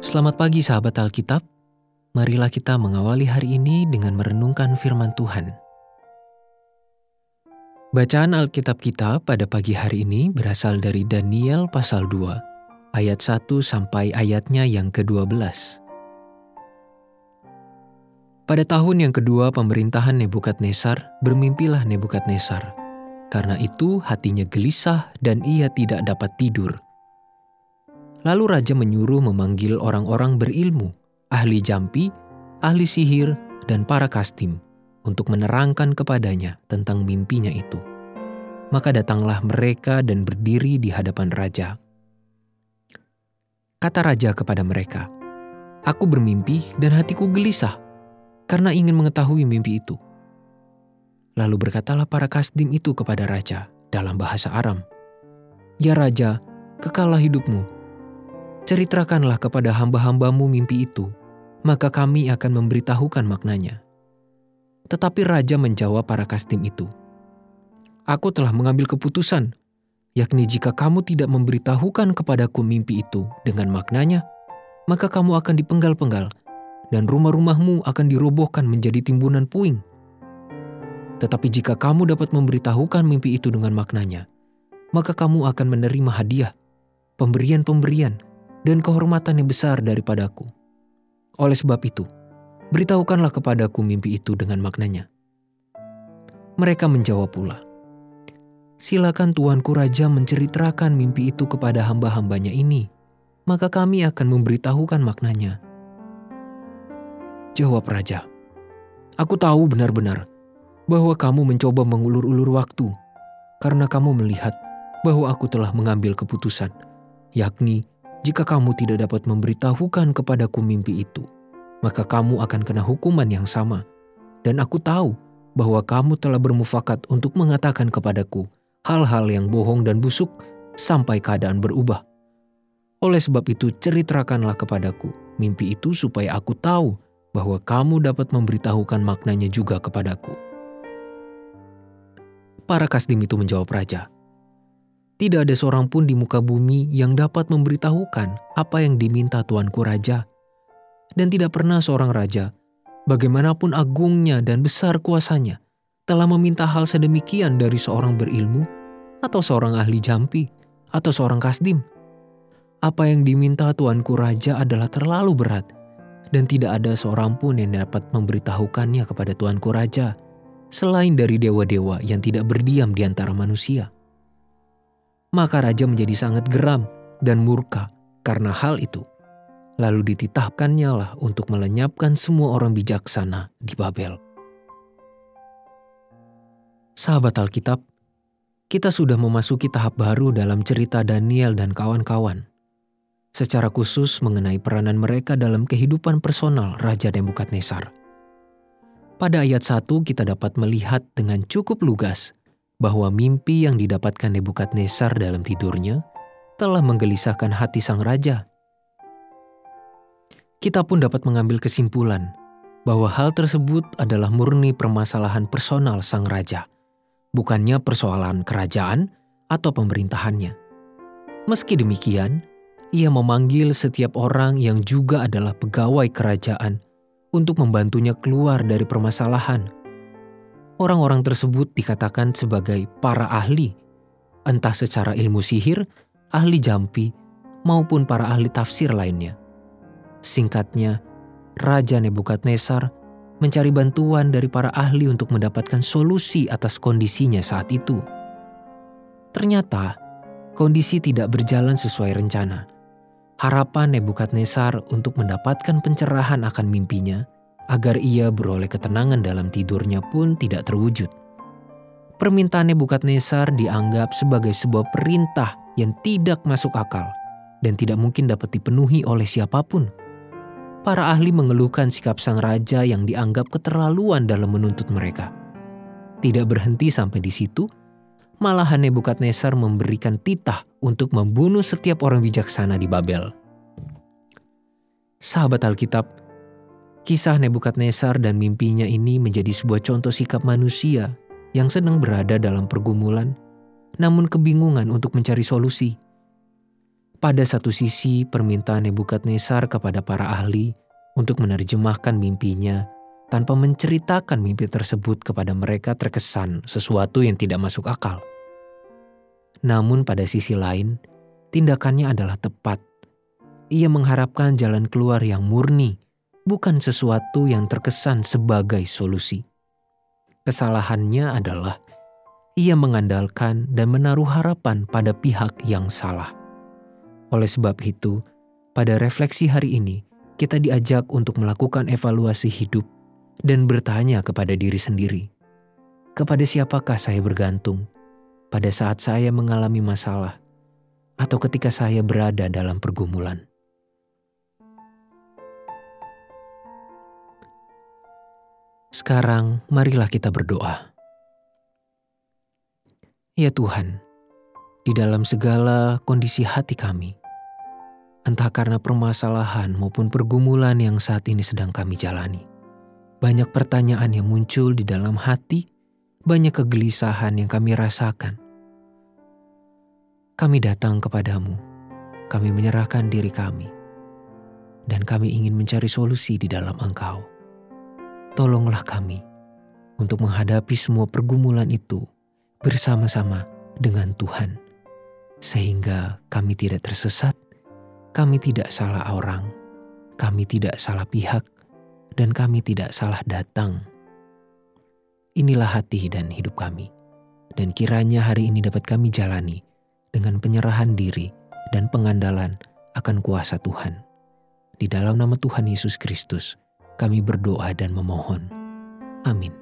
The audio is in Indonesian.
Selamat pagi sahabat Alkitab. Marilah kita mengawali hari ini dengan merenungkan firman Tuhan. Bacaan Alkitab kita pada pagi hari ini berasal dari Daniel pasal 2, ayat 1 sampai ayatnya yang ke-12. Pada tahun yang kedua pemerintahan Nebukadnezar, bermimpilah Nebukadnezar. Karena itu hatinya gelisah dan ia tidak dapat tidur Lalu raja menyuruh memanggil orang-orang berilmu, ahli jampi, ahli sihir, dan para kastim untuk menerangkan kepadanya tentang mimpinya itu. Maka datanglah mereka dan berdiri di hadapan raja. Kata raja kepada mereka, Aku bermimpi dan hatiku gelisah karena ingin mengetahui mimpi itu. Lalu berkatalah para kasdim itu kepada raja dalam bahasa Aram, Ya raja, kekalah hidupmu, ceritakanlah kepada hamba-hambamu mimpi itu, maka kami akan memberitahukan maknanya. Tetapi raja menjawab para kastim itu, Aku telah mengambil keputusan, yakni jika kamu tidak memberitahukan kepadaku mimpi itu dengan maknanya, maka kamu akan dipenggal-penggal, dan rumah-rumahmu akan dirobohkan menjadi timbunan puing. Tetapi jika kamu dapat memberitahukan mimpi itu dengan maknanya, maka kamu akan menerima hadiah, pemberian-pemberian, dan kehormatan yang besar daripadaku. Oleh sebab itu, beritahukanlah kepadaku mimpi itu dengan maknanya. Mereka menjawab pula, Silakan tuanku raja menceritakan mimpi itu kepada hamba-hambanya ini, maka kami akan memberitahukan maknanya. Jawab raja, Aku tahu benar-benar bahwa kamu mencoba mengulur-ulur waktu, karena kamu melihat bahwa aku telah mengambil keputusan, yakni jika kamu tidak dapat memberitahukan kepadaku mimpi itu, maka kamu akan kena hukuman yang sama. Dan aku tahu bahwa kamu telah bermufakat untuk mengatakan kepadaku hal-hal yang bohong dan busuk sampai keadaan berubah. Oleh sebab itu, ceritakanlah kepadaku mimpi itu supaya aku tahu bahwa kamu dapat memberitahukan maknanya juga kepadaku. Para kasdim itu menjawab raja, tidak ada seorang pun di muka bumi yang dapat memberitahukan apa yang diminta tuanku raja. Dan tidak pernah seorang raja, bagaimanapun agungnya dan besar kuasanya, telah meminta hal sedemikian dari seorang berilmu, atau seorang ahli jampi, atau seorang kasdim. Apa yang diminta tuanku raja adalah terlalu berat, dan tidak ada seorang pun yang dapat memberitahukannya kepada tuanku raja, selain dari dewa-dewa yang tidak berdiam di antara manusia. Maka raja menjadi sangat geram dan murka karena hal itu. Lalu dititahkannya lah untuk melenyapkan semua orang bijaksana di Babel. Sahabat Alkitab, kita sudah memasuki tahap baru dalam cerita Daniel dan kawan-kawan. Secara khusus mengenai peranan mereka dalam kehidupan personal Raja Nebukadnezar. Pada ayat 1 kita dapat melihat dengan cukup lugas bahwa mimpi yang didapatkan Nebukadnezar dalam tidurnya telah menggelisahkan hati sang raja. Kita pun dapat mengambil kesimpulan bahwa hal tersebut adalah murni permasalahan personal sang raja, bukannya persoalan kerajaan atau pemerintahannya. Meski demikian, ia memanggil setiap orang yang juga adalah pegawai kerajaan untuk membantunya keluar dari permasalahan Orang-orang tersebut dikatakan sebagai para ahli, entah secara ilmu sihir, ahli jampi, maupun para ahli tafsir lainnya. Singkatnya, Raja Nebukadnezar mencari bantuan dari para ahli untuk mendapatkan solusi atas kondisinya saat itu. Ternyata, kondisi tidak berjalan sesuai rencana. Harapan Nebukadnezar untuk mendapatkan pencerahan akan mimpinya agar ia beroleh ketenangan dalam tidurnya pun tidak terwujud. Permintaan Nebukadnezar dianggap sebagai sebuah perintah yang tidak masuk akal dan tidak mungkin dapat dipenuhi oleh siapa pun. Para ahli mengeluhkan sikap sang raja yang dianggap keterlaluan dalam menuntut mereka. Tidak berhenti sampai di situ, malahan Nebukadnezar memberikan titah untuk membunuh setiap orang bijaksana di Babel. Sahabat Alkitab, Kisah Nebukadnezar dan mimpinya ini menjadi sebuah contoh sikap manusia yang sedang berada dalam pergumulan, namun kebingungan untuk mencari solusi. Pada satu sisi, permintaan Nebukadnezar kepada para ahli untuk menerjemahkan mimpinya tanpa menceritakan mimpi tersebut kepada mereka terkesan sesuatu yang tidak masuk akal. Namun pada sisi lain, tindakannya adalah tepat. Ia mengharapkan jalan keluar yang murni, bukan sesuatu yang terkesan sebagai solusi. Kesalahannya adalah ia mengandalkan dan menaruh harapan pada pihak yang salah. Oleh sebab itu, pada refleksi hari ini, kita diajak untuk melakukan evaluasi hidup dan bertanya kepada diri sendiri, kepada siapakah saya bergantung pada saat saya mengalami masalah atau ketika saya berada dalam pergumulan. Sekarang, marilah kita berdoa. Ya Tuhan, di dalam segala kondisi hati kami, entah karena permasalahan maupun pergumulan yang saat ini sedang kami jalani, banyak pertanyaan yang muncul di dalam hati, banyak kegelisahan yang kami rasakan. Kami datang kepadamu, kami menyerahkan diri kami, dan kami ingin mencari solusi di dalam Engkau. Tolonglah kami untuk menghadapi semua pergumulan itu bersama-sama dengan Tuhan, sehingga kami tidak tersesat, kami tidak salah orang, kami tidak salah pihak, dan kami tidak salah datang. Inilah hati dan hidup kami, dan kiranya hari ini dapat kami jalani dengan penyerahan diri dan pengandalan akan kuasa Tuhan. Di dalam nama Tuhan Yesus Kristus, kami berdoa dan memohon. Amin.